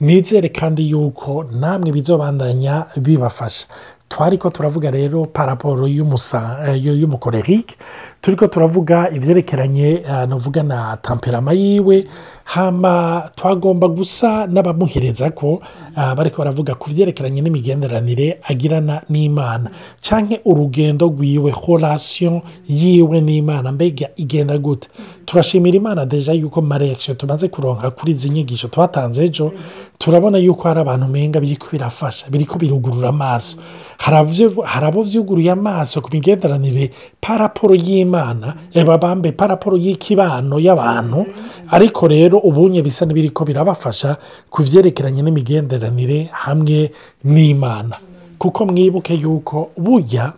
nizere kandi yuko namwe bizobandanya bibafasha twari ko turavuga rero paraporo eh, y'umukorerike turi ko turavuga ibyerekeranye eh, navuga na tamperama yiwe hama twagomba gusa n'abamuhereza ko eh, bari baravuga ku byerekeranye n'imigenderanire agirana n'imana cyangwa urugendo rwiwe horasiyo yiwe n'imana mbega igenda gute turashimira imana deja yuko marekishe tumaze kuronka kuri izi nyigisho twatanze ejo turabona yuko hari abantu benga biri kubirafasha biri kubirugurura amaso hari abo byuguruye amaso ku migenderanire paraporo y'imana y'imana reba bambepa y'ikibano y'abantu ariko rero ubunye bisa n'ibiri ko birabafasha ku byerekeranye n'imigenderanire hamwe n'imana kuko mwibuke yuko burya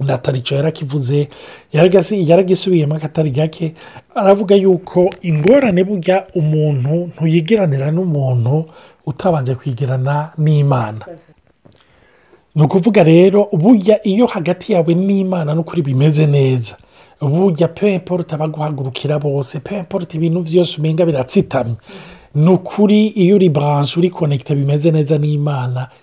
na tarico yarakivuze yaragisubiyemo akatari gake aravuga yuko ingorane burya umuntu ntuyigiranira n'umuntu utabanje kwigirana n'imana ni ukuvuga rero burya iyo hagati yawe n'imana n'ukuri bimeze neza bujya peyiporute abaguhagurukira bose peyiporute ibintu byose umenga biratsitamye ni ukuri iyo uri buranje uri konegita bimeze neza n'imana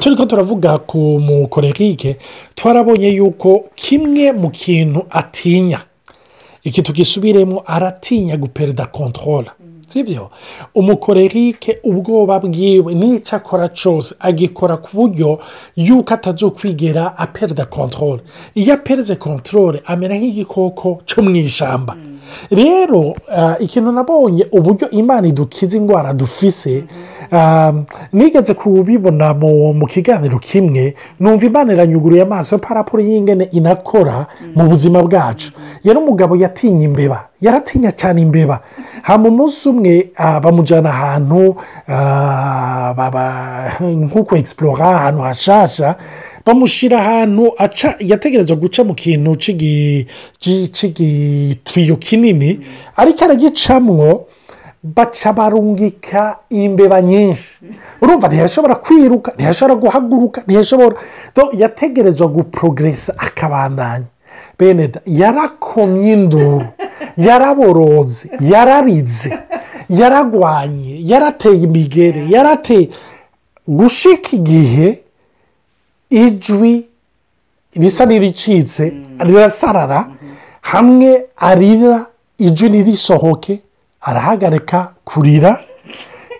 turi ko turavuga ku mukorerike twarabonye yuko kimwe mu kintu atinya iki tugisubiremo aratinya guperida kontorora sibyo umukore eric ubwoba bwiwe n'icyo akora cyose agikora ku buryo y'uko atazukwigera aperida kontorore iyo aperize kontorore amera nk'igikoko cyo mu ishyamba rero eh, ikintu nabonye uburyo imana idukiza indwara dufise eh, nigeze kubibona mu kiganiro kimwe numva imana iranyuguruye amaso ya parapuro y'ingene inakora mu buzima bwacu yari umugabo yatinya imbeba yaratinya cyane imbeba hano umunsi umwe eh, bamujyana ahantu nk'uko egisporora ahantu hashasha bamushyira ahantu aca yategereza guca mu kintu cy'igitiyo kinini ariko aragicamwo baca barungika imbeba nyinshi urumva ntiyashobora kwiruka ntiyashobora guhaguruka ntiyashobora yategerezwa guporogeresa akabandanya bene yarakomye induru yaraboroze yararize yaragwanye yarateye imigere yarateye gushika igihe ijwi risa n'iricitse mm. rirasarara hamwe arira ijwi ntirisohoke arahagarika kurira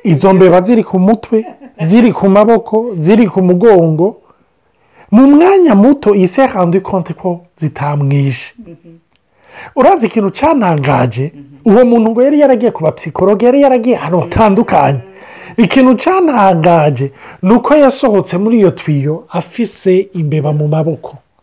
izo mbeba ziri ku mutwe ziri ku maboko ziri ku mugongo mu mwanya muto isi yakandi konti ko zitamwishe mm-hmm. urazi ikintu cyanangaje mm-hmm. uwo muntu ngo yari yaragiye ku bapsikologe yari yaragiye ahantu hatandukanye ikintu cyantangaje ni uko yasohotse muri iyo twiyo afise imbeba mu maboko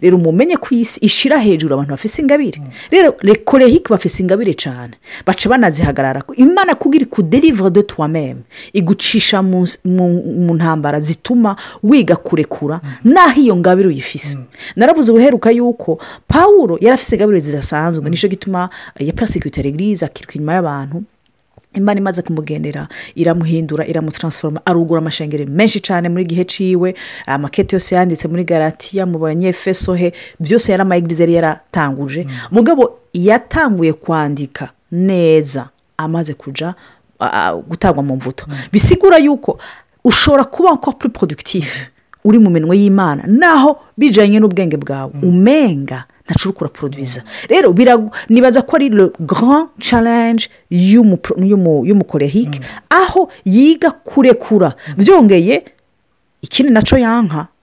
rero mumenye ko iyi si ishira hejuru abantu bafite ingabire mm. rero rekorehike bafite ingabire cyane baca banazihagarara imana kubwira kuderivura de tuwa meme igucisha mu ntambara zituma wiga kurekura mm. naho iyo ngabire uyifise narabuze ubuheruka yuko paul yari afite ingabire zidasanzwe nicyo gituma ya pasikiritari giriza akiruka inyuma y'abantu imana imaze kumugenera iramuhindura iramutaransforoma arugura amashanyarazi menshi cyane muri gihe ciwe amakete yose yanditse muri garatiya mu banyefesohe byose yari amayigirize yari yaratanguje mm. mugabo yatanguye kwandika neza amaze kujya gutangwa mu mvuto mm. bisigura yuko ushobora kuba wakora kuri porogitifu uri mu minwe y'imana naho bijyanye n'ubwenge bwawe mm. umenga ntacurukura poroduwiza rero nibaza ko ari le grand challenge y'umukorehike mm. aho yiga kurekura byongeye mm. ikindi nacyo yanka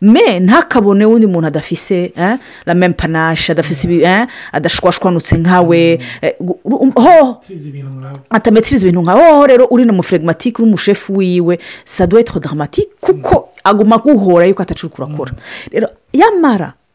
me ntakabone undi muntu adafise rame eh, panashi adafise eh, adashwashwanutse nkawe hoho eh, um, atametiriza ibintu nka hoho rero uri na mufregimatike uri umushefu wiwe saduwe todaramatike kuko mm. aguma guhora yuko atacukura akora mm. rero yamara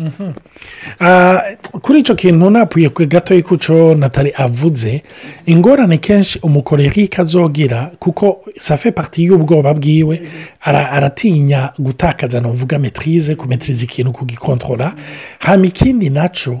Mm-hmm. Uh, kuri icyo kintu napfuye gato y'ikuco natari avuze ingorane kenshi umukorera azogira kuko safe pati y'ubwoba bwiwe aratinya gutakaza navuga metirize kumetiriza ikintu kugikontorora hano ikindi nacyo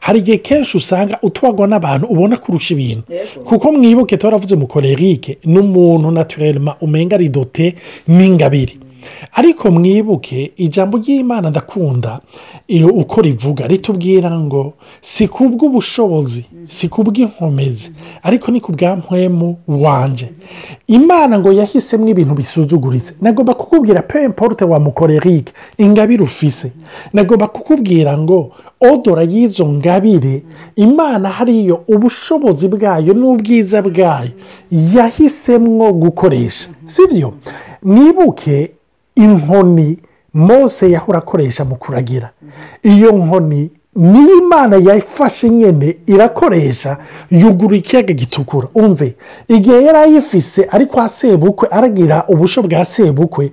hari igihe kenshi usanga utwagwa n'abantu ubona kurusha ibintu kuko mwibuke tuba waravuze mukorerike n'umuntu naturelema umenga ridote dote n'ingabire ariko mwibuke ijambo ry'imana ndakunda iyo uko rivuga ritubwira ngo si kubw'ubushobozi si kubw'inkomezi ariko ni ku bwa mpwemu wanjye imana ngo yahisemo ibintu bisuzuguritse nagomba kukubwira pe wa mukorerike ingabire ufise nagomba kukubwira ngo odora y'izo ngabire imana hariyo ubushobozi bwayo n'ubwiza bwayo yahisemwo gukoresha si byo mwibuke inkoni mose yahora akoresha mu kuragira iyo nkoni niyo imana yayifashe nyine irakoresha yugura ikiyaga gitukura umve igihe yari ayifise ariko sebukwe aragira ubusho bwa sebukwe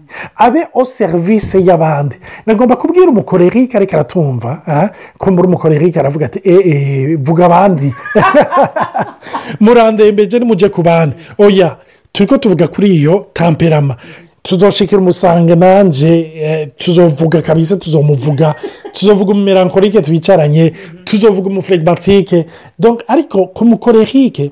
abe o serivisi y'abandi nagomba kubwira umukorerike ariko aratumva ko muri umukorerike aravuga ati eee eh, eh, vuga abandi murandembeje nimujye ku bandi oya turi tuvuga kuri iyo tamperama tuzoshikira umusanga nanjye eh, tuzovuga kabisa tuzomuvuga tuzovuga umumerankorike twicaranye tuzovuga umufuregibatike ariko ku mukorehike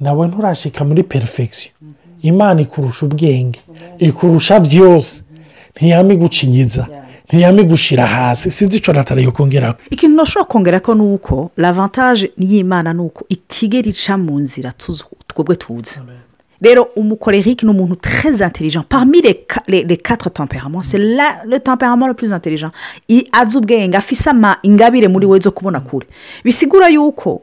nawe nturashika muri perifegisiyo imana ikurusha ubwenge ikurusha byose ntiyamigucinyiza ntiyamigushira hasi sinzi icyo natari yo ikintu nashobora kongera ko ni uko lavantaje y'imana ni uko itigera ica mu nzira twebwe tuzi rero umukorerike ni umuntu tereza inteligent parmi les, quatre temperaments c'est la le temperament le plus intelligent azi ubwenge afise ama ingabire muri we zo kubona kure bisigura yuko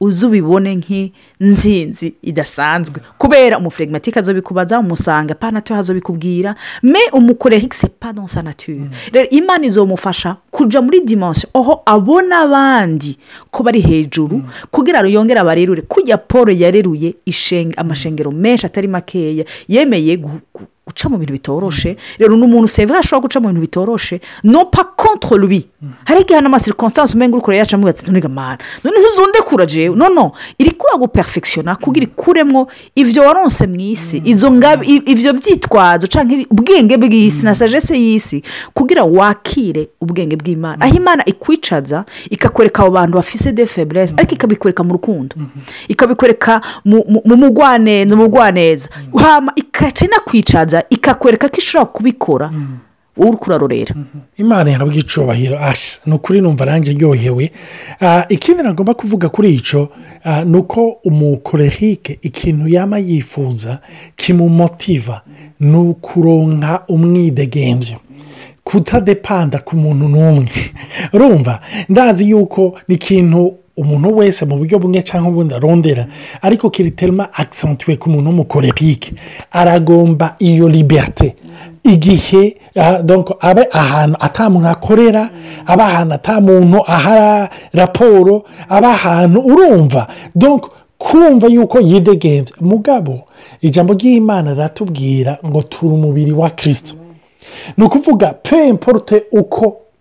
uzi ubibone nk'inzinzi idasanzwe kubera umuferegmatike azobikubaza umusanga panatire hazobikubwira me umukore higise panonsa natire mm. rero imana izomufasha kujya muri dimansiyo aho abona abandi ko bari hejuru mm. kugira ngo yongere abarerure kujya paul yareruye amashengero menshi atari makeya yemeye guca mu bintu bitoroshe rero ni umuntu ashobora guca mu bintu bitoroshe nopa contre lui hari igihe hano amasirikonsansi umenya uri kureba yacamo ati nturiga amahana none ntuzunde kuraje no iri kuba guperfekishona kugira ikuremo ibyo waronse mu isi ibyo byitwazo cyangwa ubwenge bw'isi na sagesse y'isi kugira wakire ubwenge bw'imana aho imana ikwicaza ikakwereka abo bantu bafise de feburese ariko ikabikwereka mu rukundo ikabikwereka mu mugwaneza ikajya inakwicaza neza ikakwereka ko ishobora kubikora mm-hmm. uri kurarorera mm-hmm. imana yahabwa icubahiro asha ni ukuri numva nanjye yohewe ah, ikindi nagomba kuvuga kuri icyo ah, ni uko umukorerike ikintu yaba yifuza kimumotiva ni ukuronka umwidegembyo kutadepanda ku muntu n'umwe urumva ndazi yuko ni ikintu umuntu wese mu buryo bumwe cyangwa ubundi arondera ariko kiritema akisantuwe ku muntu w'umukorerike aragomba iyo liberite igihe abe ahantu atamuntu akorera aba ahantu atamuntu aha raporo aba ahantu urumva kumva yuko yidegenze mugabo ijambo ry'imana riratubwira ngo tura umubiri wa kirisito ni ukuvuga pe imporute uko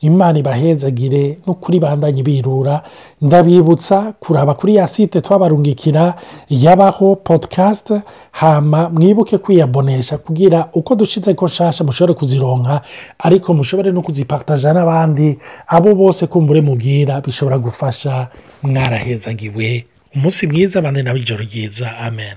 imana ibahezagire kuri bandanye birura ndabibutsa kuraba kuri ya site twabarungikira yabaho podikasti hama mwibuke kwiyabonesha kugira uko dushize ko nshasha mushobore kuzironka ariko mushobore no kuzipataja n'abandi abo bose kumbure mubwira bishobora gufasha mwarahezagiwe umunsi mwiza abandi nabo ijoro ryiza amen